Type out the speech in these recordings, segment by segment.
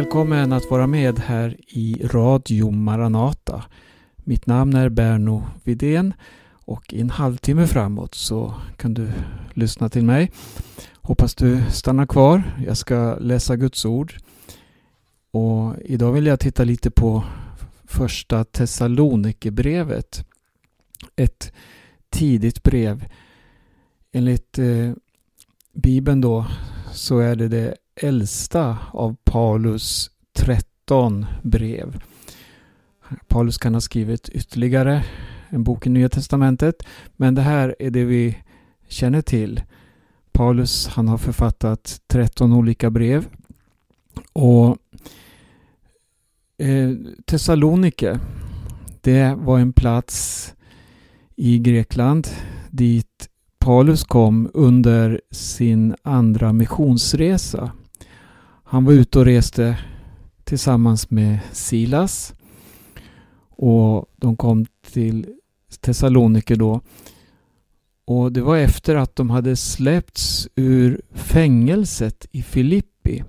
Välkommen att vara med här i Radio Maranata. Mitt namn är Berno Vidén och i en halvtimme framåt så kan du lyssna till mig. Hoppas du stannar kvar. Jag ska läsa Guds ord. Och idag vill jag titta lite på första Thessalonikerbrevet. Ett tidigt brev. Enligt eh, Bibeln då så är det det äldsta av Paulus 13 brev. Paulus kan ha skrivit ytterligare en bok i Nya Testamentet. Men det här är det vi känner till. Paulus han har författat 13 olika brev. Och eh, Thessalonike det var en plats i Grekland dit Paulus kom under sin andra missionsresa. Han var ute och reste tillsammans med Silas och de kom till Thessaloniker då. Och det var efter att de hade släppts ur fängelset i Filippi.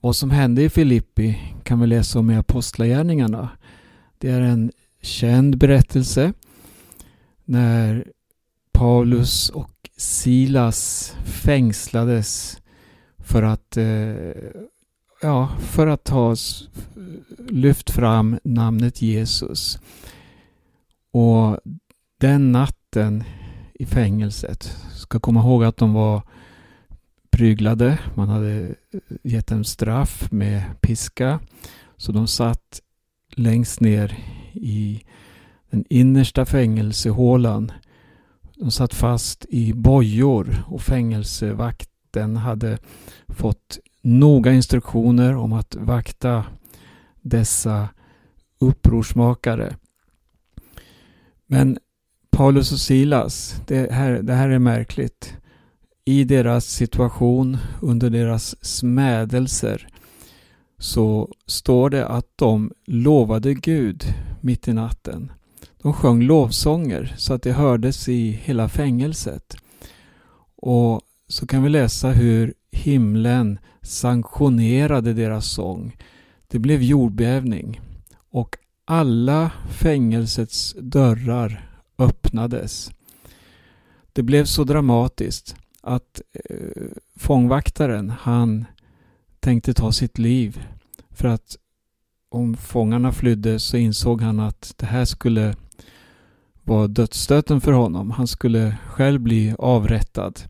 Vad som hände i Filippi kan vi läsa om i Apostlagärningarna. Det är en känd berättelse när Paulus och Silas fängslades för att, Eh, ja, för att ha lyft fram namnet Jesus. Och den natten i fängelset, ska komma ihåg att de var pryglade. Man hade eh, gett dem straff med piska. Så de satt längst ner i den innersta fängelsehålan. De satt fast i bojor och den hade fått noga instruktioner om att vakta dessa upprorsmakare. Men Paulus och Silas, det här, det här är märkligt. I deras situation, under deras smädelser, så står det att de lovade Gud mitt i natten. De sjöng lovsånger så att det hördes i hela fängelset. Och så kan vi läsa hur himlen sanktionerade deras sång. Det blev jordbävning och alla fängelsets dörrar öppnades. Det blev så dramatiskt att eh, fångvaktaren han tänkte ta sitt liv. För att om fångarna flydde så insåg han att det här skulle vara dödsstöten för honom. Han skulle själv bli avrättad.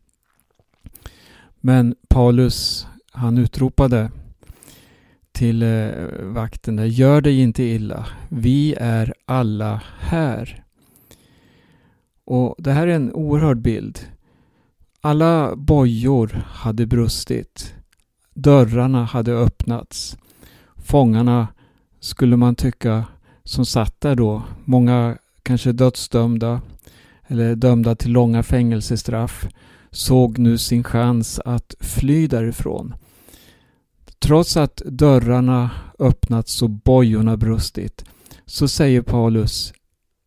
Men Paulus han utropade till eh, vakten där. Gör dig inte illa. Vi är alla här. Och Det här är en oerhörd bild. Alla bojor hade brustit. Dörrarna hade öppnats. Fångarna, skulle man tycka, som satt där då, många kanske dödsdömda eller dömda till långa fängelsestraff, såg nu sin chans att fly därifrån. Trots att dörrarna öppnats och bojorna brustit så säger Paulus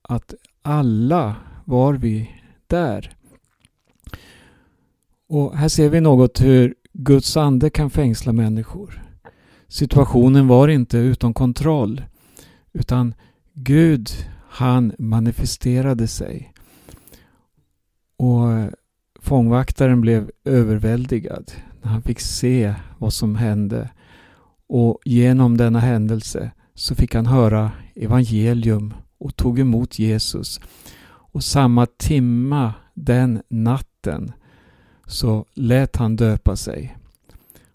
att alla var vi där. Och här ser vi något hur Guds ande kan fängsla människor. Situationen var inte utom kontroll utan Gud han manifesterade sig. Och fångvaktaren blev överväldigad när han fick se vad som hände. Och genom denna händelse så fick han höra evangelium och tog emot Jesus. Och samma timma den natten så lät han döpa sig.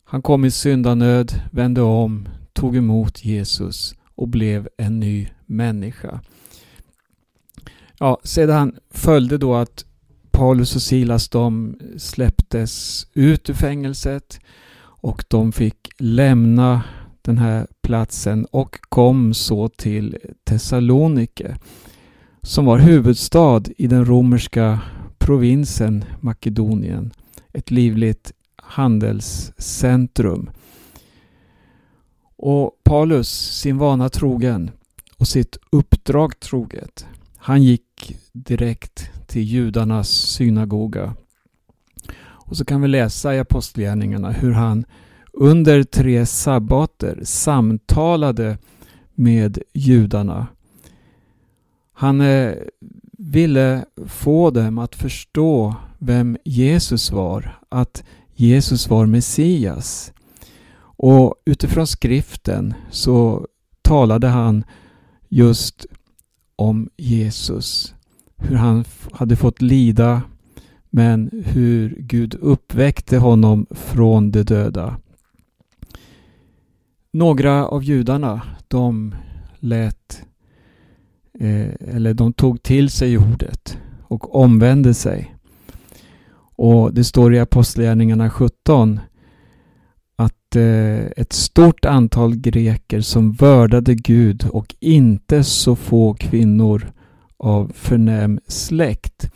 Han kom i syndanöd, vände om, tog emot Jesus och blev en ny människa. Ja, sedan följde då att Paulus och Silas de släpptes ut ur fängelset och de fick lämna den här platsen och kom så till Thessalonike som var huvudstad i den romerska provinsen Makedonien. Ett livligt handelscentrum. Och Paulus, sin vana trogen och sitt uppdrag troget, han gick direkt till judarnas synagoga. Och så kan vi läsa i Apostlagärningarna hur han under tre sabbater samtalade med judarna. Han eh, ville få dem att förstå vem Jesus var, att Jesus var Messias. Och utifrån skriften så talade han just om Jesus. Hur han hade fått lida men hur Gud uppväckte honom från de döda. Några av judarna de lät eh, eller de tog till sig ordet och omvände sig. Och det står i Apostlagärningarna 17 Eh, ett stort antal greker som vördade Gud och inte så få kvinnor av förnäm släkt.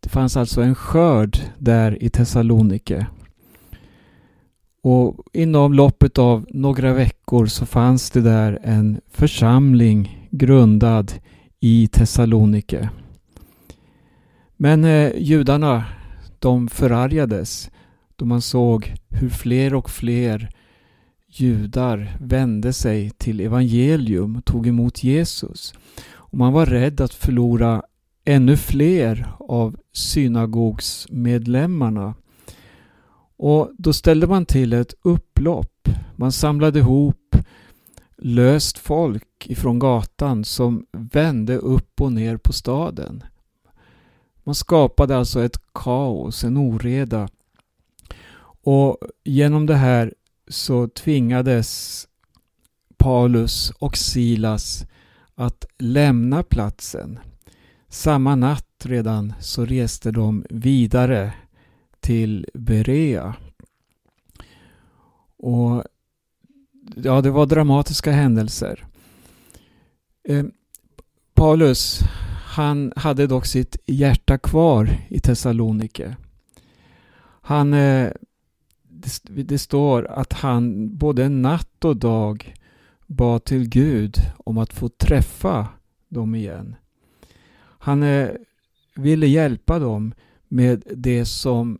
Det fanns alltså en skörd där i Thessalonike. Och inom loppet av några veckor så fanns det där en församling grundad i Thessalonike. Men eh, judarna, de förargades då man såg hur fler och fler judar vände sig till evangelium och tog emot Jesus. Och man var rädd att förlora ännu fler av synagogsmedlemmarna. Och då ställde man till ett upplopp. Man samlade ihop löst folk ifrån gatan som vände upp och ner på staden. Man skapade alltså ett kaos, en oreda. Och genom det här så tvingades Paulus och Silas att lämna platsen. Samma natt redan så reste de vidare till Berea. Och ja, det var dramatiska händelser. Eh, Paulus, han hade dock sitt hjärta kvar i Thessalonike. Han, eh, det, det står att han både natt och dag bad till Gud om att få träffa dem igen. Han eh, ville hjälpa dem med det som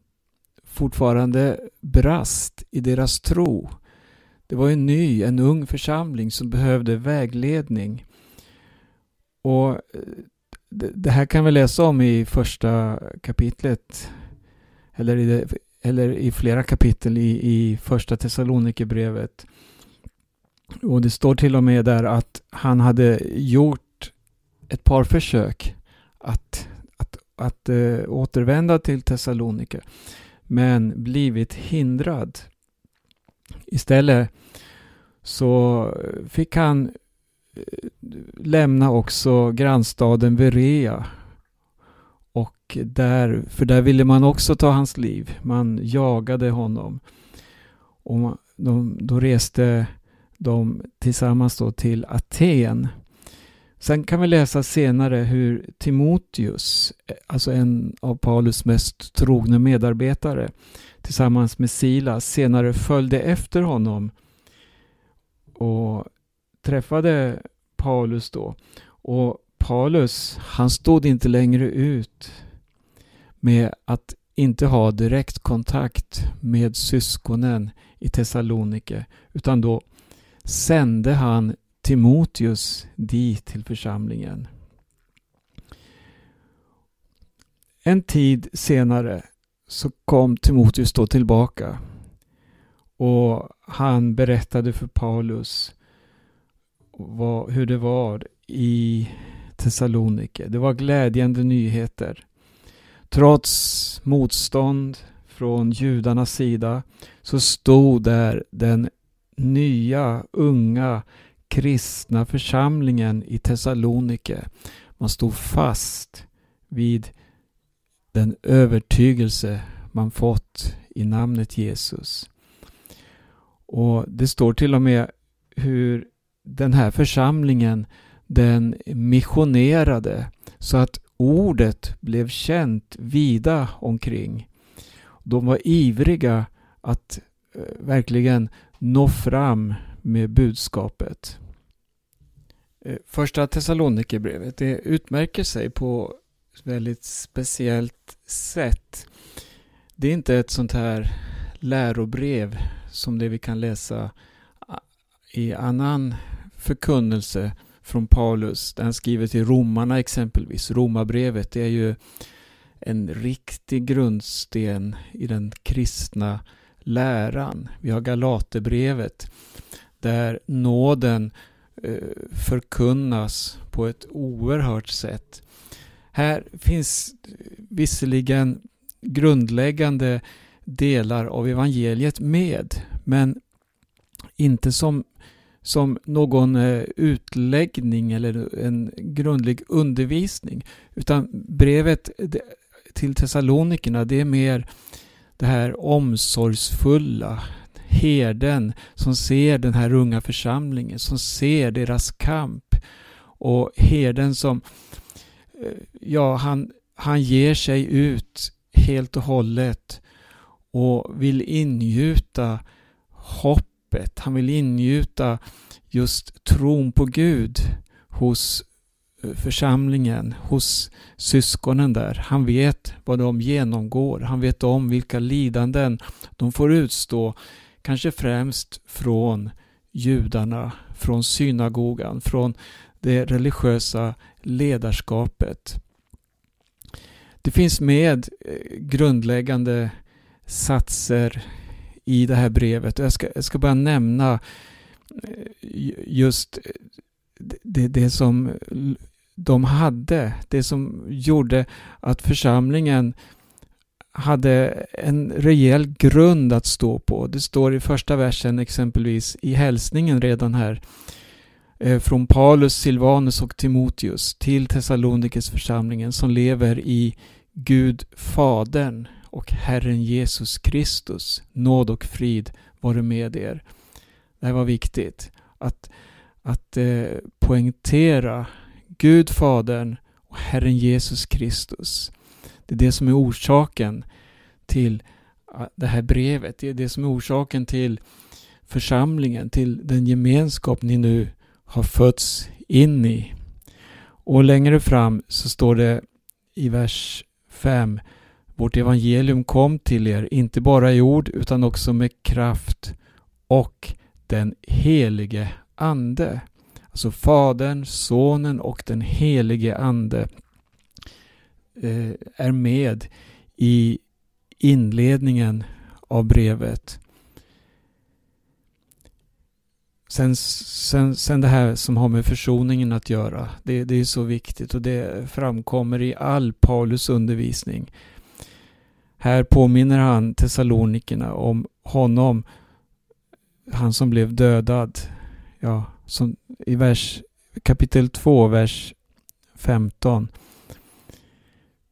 fortfarande brast i deras tro. Det var en ny, en ung församling som behövde vägledning. Och eh, det, det här kan vi läsa om i första kapitlet eller i, det, eller i flera kapitel i, i första Thessalonikerbrevet. Och det står till och med där att han hade gjort ett par försök att, att, att äh, återvända till Thessalonike men blivit hindrad. Istället så fick han eh, lämna också grannstaden Verea. Och där, för där ville man också ta hans liv. Man jagade honom. Och de, då reste de tillsammans då till Aten. Sen kan vi läsa senare hur Timoteus, alltså en av Paulus mest trogna medarbetare, tillsammans med Silas senare följde efter honom och träffade Paulus då. Och Paulus, han stod inte längre ut med att inte ha direkt kontakt med syskonen i Thessalonike utan då sände han Timoteus dit till församlingen. En tid senare så kom Timoteus då tillbaka och han berättade för Paulus vad, hur det var i Thessalonike. Det var glädjande nyheter. Trots motstånd från judarnas sida så stod där den nya, unga, kristna församlingen i Thessalonike. Man stod fast vid den övertygelse man fått i namnet Jesus. Och Det står till och med hur den här församlingen den missionerade så att ordet blev känt vida omkring. De var ivriga att eh, verkligen nå fram med budskapet. Eh, första Thessalonikerbrevet det utmärker sig på ett väldigt speciellt sätt. Det är inte ett sånt här lärobrev som det vi kan läsa eh, i annan förkunnelse från Paulus. Där han skriver till romarna exempelvis. Romarbrevet det är ju en riktig grundsten i den kristna läran. Vi har Galaterbrevet där nåden eh, förkunnas på ett oerhört sätt. Här finns visserligen grundläggande delar av evangeliet med men inte som, som någon eh, utläggning eller en grundlig undervisning utan brevet till Thessalonikerna det är mer det här omsorgsfulla, herden som ser den här unga församlingen, som ser deras kamp. Och herden som, eh, ja, han, han ger sig ut helt och hållet och vill ingjuta hopp hoppet. Han vill ingjuta just tron på Gud hos eh, församlingen, hos syskonen där. Han vet vad de genomgår. Han vet om vilka lidanden de får utstå. Kanske främst från judarna, från synagogan, från det religiösa ledarskapet. Det finns med eh, grundläggande satser i det här brevet. Jag ska, jag ska bara nämna eh, just eh, det, det som de hade, det som gjorde att församlingen hade en rejäl grund att stå på. Det står i första versen exempelvis i hälsningen redan här eh, från Paulus, Silvanus och Timoteus till Thessalonikes församlingen som lever i Gud Fadern och Herren Jesus Kristus. Nåd och frid vare med er. Det här var viktigt att, att eh, poängtera Gud Fadern och Herren Jesus Kristus. Det är det som är orsaken till ah, det här brevet. Det är det som är orsaken till församlingen, till den gemenskap ni nu har fötts in i. Och längre fram så står det i vers 5 vårt evangelium kom till er, inte bara i ord utan också med kraft och den helige Ande. Alltså Fadern, Sonen och den helige Ande eh, är med i inledningen av brevet. Sen, sen, sen det här som har med försoningen att göra. Det, det är så viktigt och det framkommer i all Paulus undervisning. Här påminner han Thessalonikerna om honom, han som blev dödad. Ja, som i vers, kapitel 2, vers 15.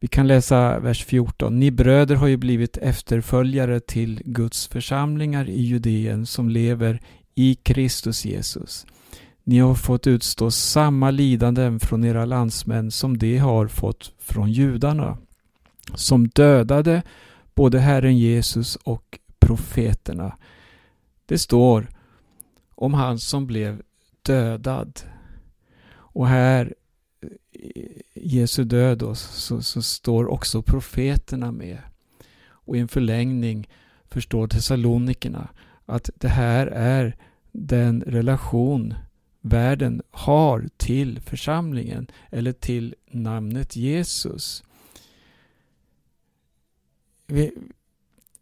Vi kan läsa vers 14. Ni bröder har ju blivit efterföljare till Guds församlingar i Judeen som lever i Kristus Jesus. Ni har fått utstå samma lidanden från era landsmän som de har fått från judarna, som dödade både Herren Jesus och profeterna. Det står om han som blev dödad. Och här eh, Jesu död då, så, så, står också profeterna med. Och i en förlängning förstår Thessalonikerna att det här är den relation världen har till församlingen eller till namnet Jesus.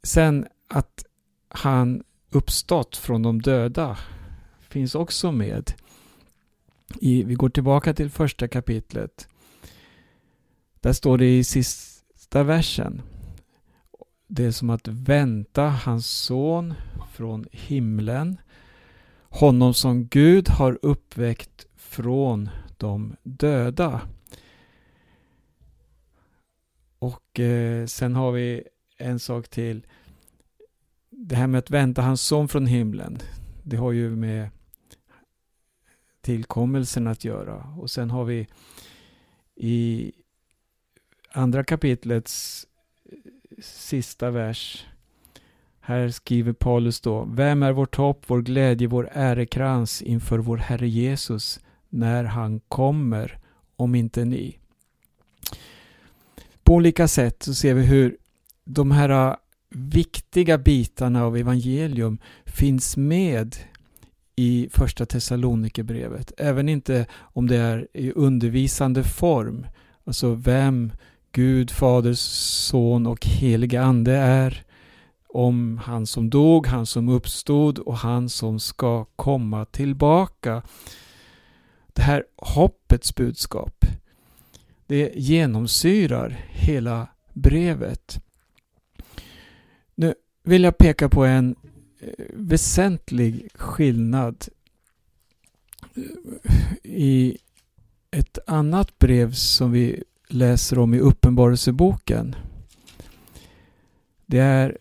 Sen att han uppstått från de döda finns också med. I, vi går tillbaka till första kapitlet. Där står det i sista versen. Det är som att vänta hans son från himlen. Honom som Gud har uppväckt från de döda. Och eh, sen har vi en sak till. Det här med att vänta hans son från himlen. Det har ju med tillkommelsen att göra. Och sen har vi i andra kapitlets sista vers. Här skriver Paulus då. Vem är vårt hopp, vår glädje, vår ärekrans inför vår Herre Jesus när han kommer, om inte ni? På olika sätt så ser vi hur de här äh, viktiga bitarna av evangelium finns med i första Thessalonikerbrevet. Även inte om det är i undervisande form. Alltså vem Gud, Fader, Son och Helige Ande är. Om han som dog, han som uppstod och han som ska komma tillbaka. Det här hoppets budskap, det genomsyrar hela brevet. Nu vill jag peka på en eh, väsentlig skillnad eh, i ett annat brev som vi läser om i Uppenbarelseboken. Det är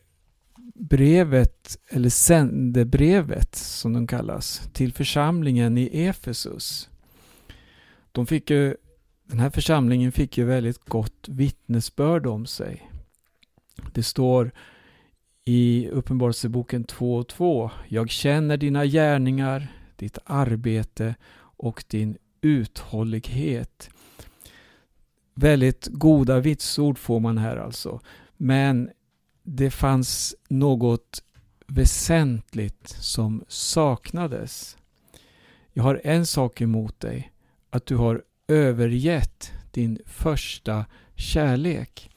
brevet, eller sändebrevet som de kallas, till församlingen i Efesus. De fick ju, den här församlingen fick ju väldigt gott vittnesbörd om sig. Det står i Uppenbarelseboken 2 och 2. Jag känner dina gärningar, ditt arbete och din uthållighet. Väldigt goda vitsord får man här alltså. Men det fanns något väsentligt som saknades. Jag har en sak emot dig, att du har övergett din första kärlek.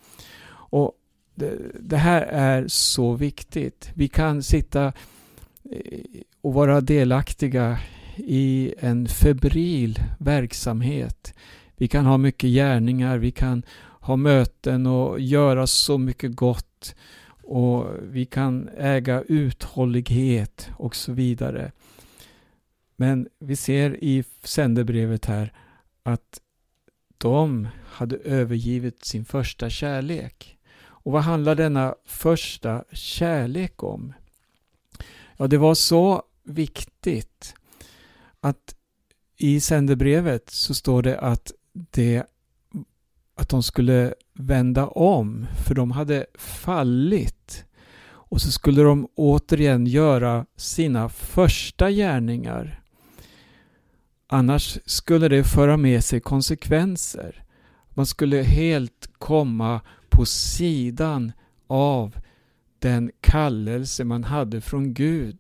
Och det, det här är så viktigt. Vi kan sitta eh, och vara delaktiga i en febril verksamhet. Vi kan ha mycket gärningar, vi kan ha möten och göra så mycket gott och vi kan äga uthållighet och så vidare. Men vi ser i sändebrevet här att de hade övergivit sin första kärlek. Och vad handlar denna första kärlek om? Ja, det var så viktigt att i sändebrevet så står det att, det, att de skulle vända om, för de hade fallit. Och så skulle de återigen göra sina första gärningar. Annars skulle det föra med sig konsekvenser. Man skulle helt komma på sidan av den kallelse man hade från Gud.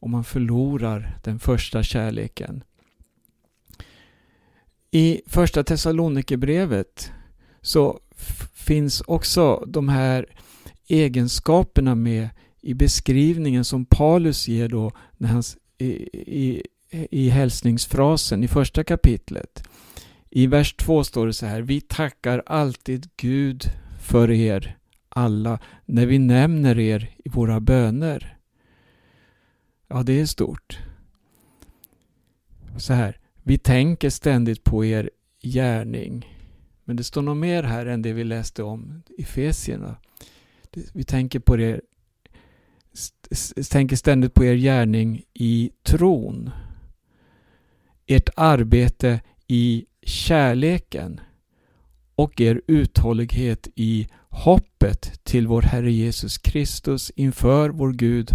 Och man förlorar den första kärleken. I första Thessalonikerbrevet så finns också de här egenskaperna med i beskrivningen som Paulus ger då när han, i, i, i hälsningsfrasen i första kapitlet. I vers 2 står det så här. Vi tackar alltid Gud för er alla när vi nämner er i våra böner. Ja, det är stort. Så här. Vi tänker ständigt på er gärning. Men det står nog mer här än det vi läste om i Efesierna. Vi tänker, på er, tänker ständigt på er gärning i tron. Ert arbete i kärleken och er uthållighet i hoppet till vår Herre Jesus Kristus inför vår Gud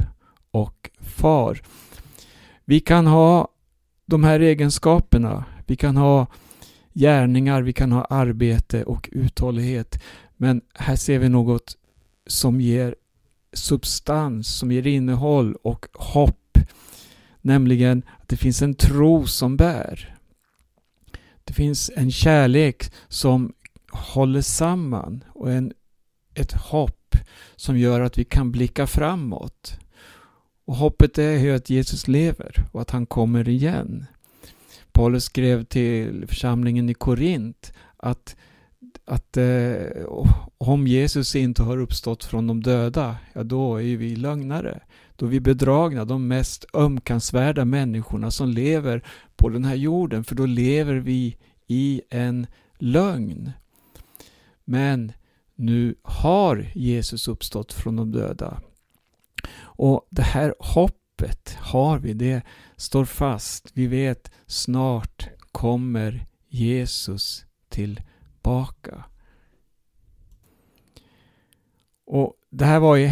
och Far. Vi kan ha de här egenskaperna. Vi kan ha gärningar, vi kan ha arbete och uthållighet. Men här ser vi något som ger substans, som ger innehåll och hopp. Nämligen att det finns en tro som bär. Det finns en kärlek som håller samman och en, ett hopp som gör att vi kan blicka framåt. Och hoppet är ju att Jesus lever och att han kommer igen. Paulus skrev till församlingen i Korint att, att eh, om Jesus inte har uppstått från de döda, ja då är vi lögnare. Då är vi bedragna, de mest ömkansvärda människorna som lever på den här jorden, för då lever vi i en lögn. Men nu har Jesus uppstått från de döda. Och det här hoppet har vi, det står fast. Vi vet snart kommer Jesus tillbaka. Och Det här var ju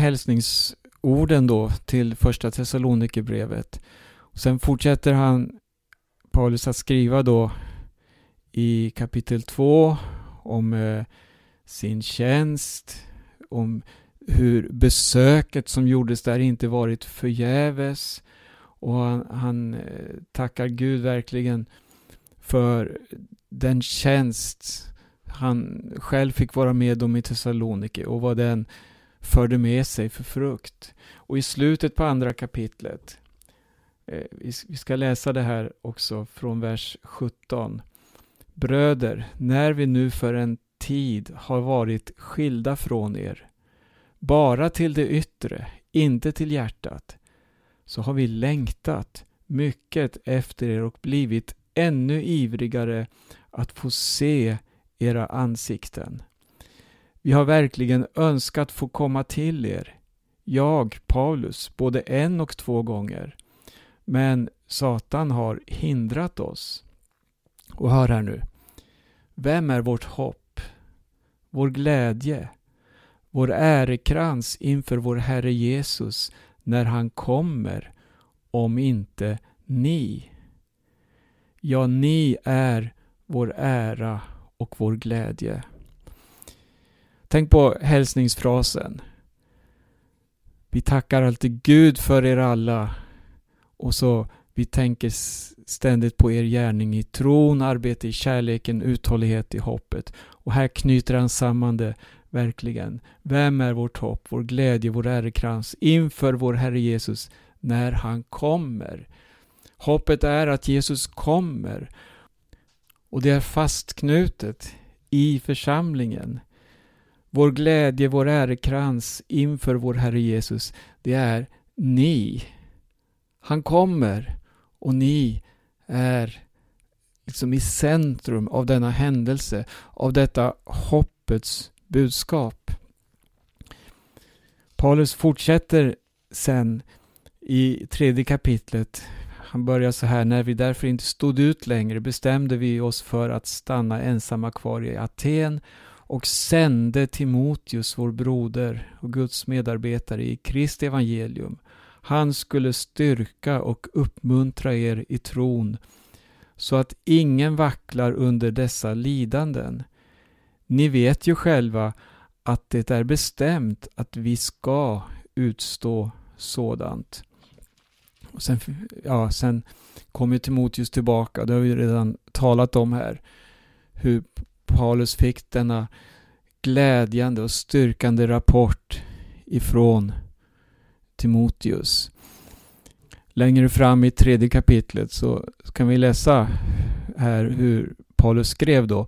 orden då till första Thessalonikerbrevet. Sen fortsätter han Paulus att skriva då i kapitel 2 om eh, sin tjänst om hur besöket som gjordes där inte varit förgäves. Och han, han eh, tackar Gud verkligen för den tjänst han själv fick vara med om i Thessaloniki och vad den förde med sig för frukt. Och i slutet på andra kapitlet, eh, vi ska läsa det här också från vers 17. Bröder, när vi nu för en tid har varit skilda från er, bara till det yttre, inte till hjärtat, så har vi längtat mycket efter er och blivit ännu ivrigare att få se era ansikten. Vi har verkligen önskat få komma till er, jag, Paulus, både en och två gånger. Men Satan har hindrat oss. Och hör här nu. Vem är vårt hopp, vår glädje, vår ärekrans inför vår Herre Jesus när han kommer, om inte ni? Ja, ni är vår ära och vår glädje. Tänk på hälsningsfrasen. Vi tackar alltid Gud för er alla. Och så vi tänker ständigt på er gärning i tron, arbete i kärleken, uthållighet i hoppet. Och här knyter han samman det verkligen. Vem är vårt hopp, vår glädje, vår ärekrans inför vår Herre Jesus när han kommer? Hoppet är att Jesus kommer. Och det är fastknutet i församlingen. Vår glädje, vår ärekrans inför vår Herre Jesus, det är ni. Han kommer och ni är liksom i centrum av denna händelse, av detta hoppets budskap. Paulus fortsätter sen i tredje kapitlet. Han börjar så här, när vi därför inte stod ut längre bestämde vi oss för att stanna ensamma kvar i Aten och sände Timoteus, vår broder och Guds medarbetare i Kristi evangelium. Han skulle styrka och uppmuntra er i tron så att ingen vacklar under dessa lidanden. Ni vet ju själva att det är bestämt att vi ska utstå sådant. Och sen, ja, sen kommer Timoteus tillbaka, det har vi redan talat om här. Hur Paulus fick denna glädjande och styrkande rapport ifrån Timoteus. Längre fram i tredje kapitlet så kan vi läsa här hur Paulus skrev då.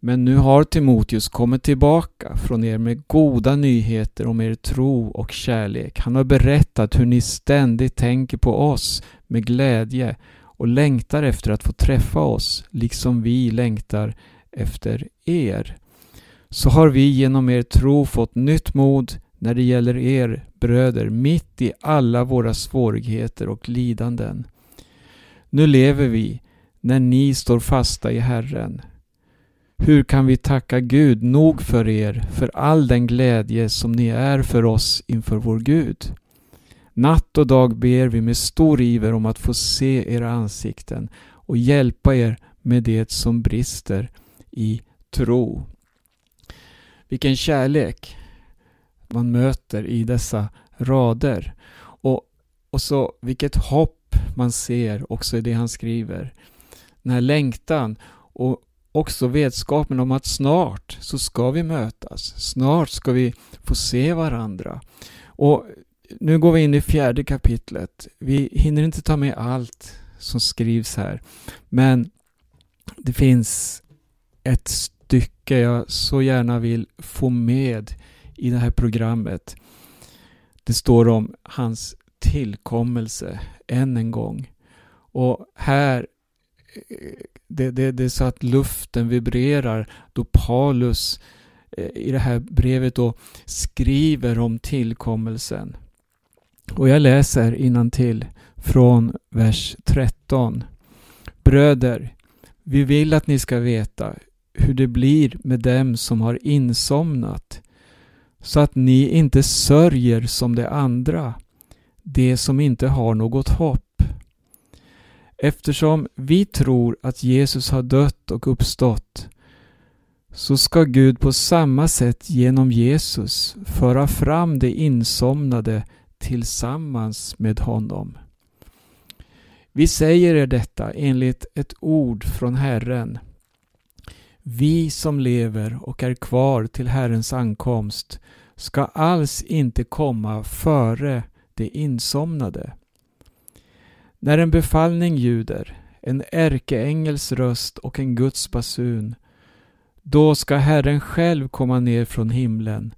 Men nu har Timoteus kommit tillbaka från er med goda nyheter om er tro och kärlek. Han har berättat hur ni ständigt tänker på oss med glädje och längtar efter att få träffa oss, liksom vi längtar efter er. Så har vi genom er tro fått nytt mod när det gäller er bröder mitt i alla våra svårigheter och lidanden. Nu lever vi när ni står fasta i Herren. Hur kan vi tacka Gud nog för er, för all den glädje som ni är för oss inför vår Gud? Natt och dag ber vi med stor iver om att få se era ansikten och hjälpa er med det som brister i tro. Vilken kärlek man möter i dessa rader. Och, och så vilket hopp man ser också i det han skriver. Den här längtan och också vetskapen om att snart så ska vi mötas. Snart ska vi få se varandra. Och nu går vi in i fjärde kapitlet. Vi hinner inte ta med allt som skrivs här. Men det finns ett stycke jag så gärna vill få med i det här programmet. Det står om hans tillkommelse än en gång. Och här eh, det, det, det är så att luften vibrerar då Paulus eh, i det här brevet då skriver om tillkommelsen. Och jag läser till från vers 13. Bröder, vi vill att ni ska veta hur det blir med dem som har insomnat så att ni inte sörjer som de andra, de som inte har något hopp. Eftersom vi tror att Jesus har dött och uppstått så ska Gud på samma sätt genom Jesus föra fram de insomnade tillsammans med honom. Vi säger er detta enligt ett ord från Herren. Vi som lever och är kvar till Herrens ankomst ska alls inte komma före det insomnade. När en befallning ljuder, en ärkeängels röst och en Guds basun, då ska Herren själv komma ner från himlen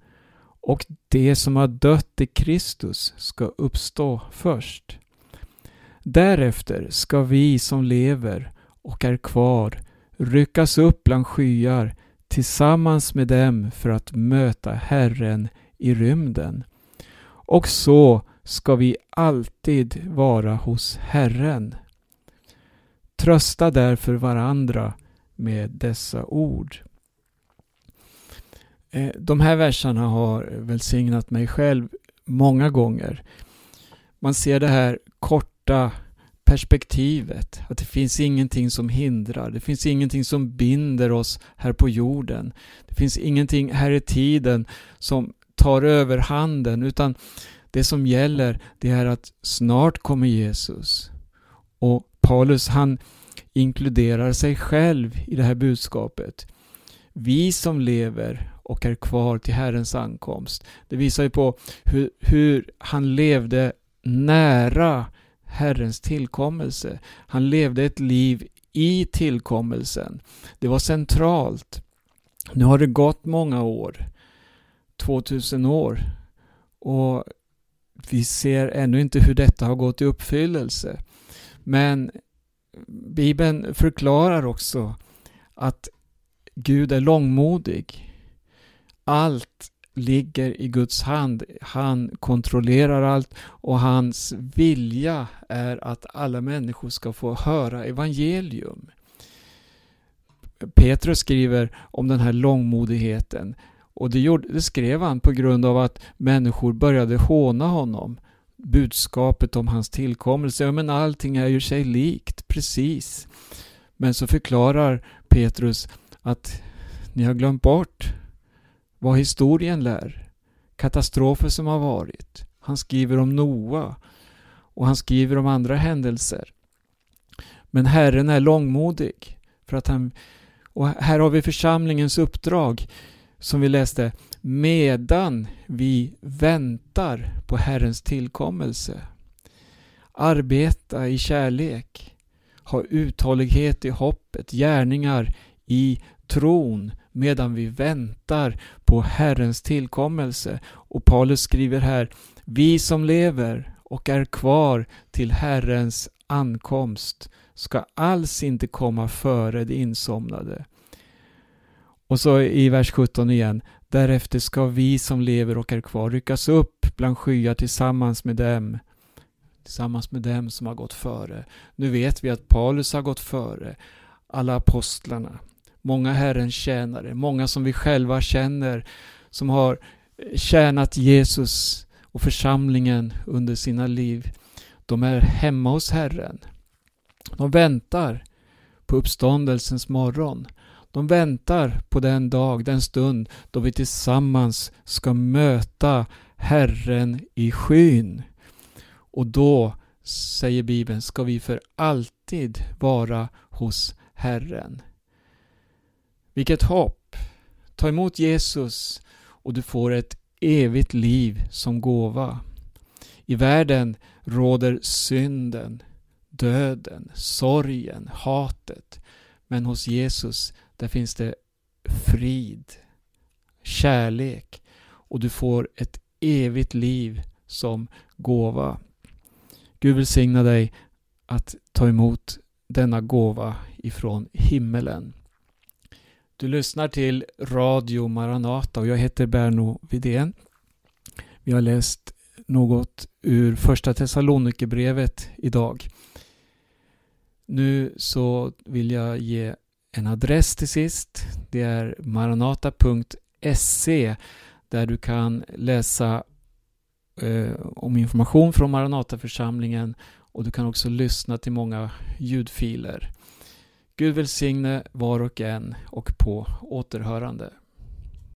och det som har dött i Kristus ska uppstå först. Därefter ska vi som lever och är kvar ryckas upp bland skyar tillsammans med dem för att möta Herren i rymden. Och så ska vi alltid vara hos Herren. Trösta därför varandra med dessa ord. Eh, de här verserna har välsignat mig själv många gånger. Man ser det här korta perspektivet. Att det finns ingenting som hindrar. Det finns ingenting som binder oss här på jorden. Det finns ingenting här i tiden som tar över handen utan det som gäller det är att snart kommer Jesus. Och Paulus han inkluderar sig själv i det här budskapet. Vi som lever och är kvar till Herrens ankomst. Det visar ju på hur, hur han levde nära Herrens tillkommelse. Han levde ett liv i tillkommelsen. Det var centralt. Nu har det gått många år. 2000 år. Och vi ser ännu inte hur detta har gått i uppfyllelse. Men Bibeln förklarar också att Gud är långmodig. Allt ligger i Guds hand. Han kontrollerar allt och hans vilja är att alla människor ska få höra evangelium. Petrus skriver om den här långmodigheten och det, gjorde, det skrev han på grund av att människor började håna honom. Budskapet om hans tillkommelse, ja men allting är ju sig likt, precis. Men så förklarar Petrus att ni har glömt bort vad historien lär. Katastrofer som har varit. Han skriver om Noa och han skriver om andra händelser. Men Herren är långmodig. För att han, och här har vi församlingens uppdrag som vi läste, medan vi väntar på Herrens tillkommelse. Arbeta i kärlek, ha uthållighet i hoppet, gärningar i tron medan vi väntar på Herrens tillkommelse. Och Paulus skriver här, vi som lever och är kvar till Herrens ankomst ska alls inte komma före det insomnade. Och så i vers 17 igen. Därefter ska vi som lever och är kvar ryckas upp bland skyar tillsammans med dem. Tillsammans med dem som har gått före. Nu vet vi att Paulus har gått före. Alla apostlarna. Många Herrens tjänare. Många som vi själva känner. Som har tjänat Jesus och församlingen under sina liv. De är hemma hos Herren. De väntar på uppståndelsens morgon. De väntar på den dag, den stund då vi tillsammans ska möta Herren i skyn. Och då, säger Bibeln, ska vi för alltid vara hos Herren. Vilket hopp! Ta emot Jesus och du får ett evigt liv som gåva. I världen råder synden, döden, sorgen, hatet. Men hos Jesus där finns det frid, kärlek och du får ett evigt liv som gåva. Gud välsigna dig att ta emot denna gåva ifrån himmelen. Du lyssnar till Radio Maranata och jag heter Berno Vidén. Vi har läst något ur första Thessalonikerbrevet idag. Nu så vill jag ge en adress till sist. Det är maranata.se där du kan läsa eh, om information från Maranataförsamlingen och du kan också lyssna till många ljudfiler. Gud välsigne var och en och på återhörande.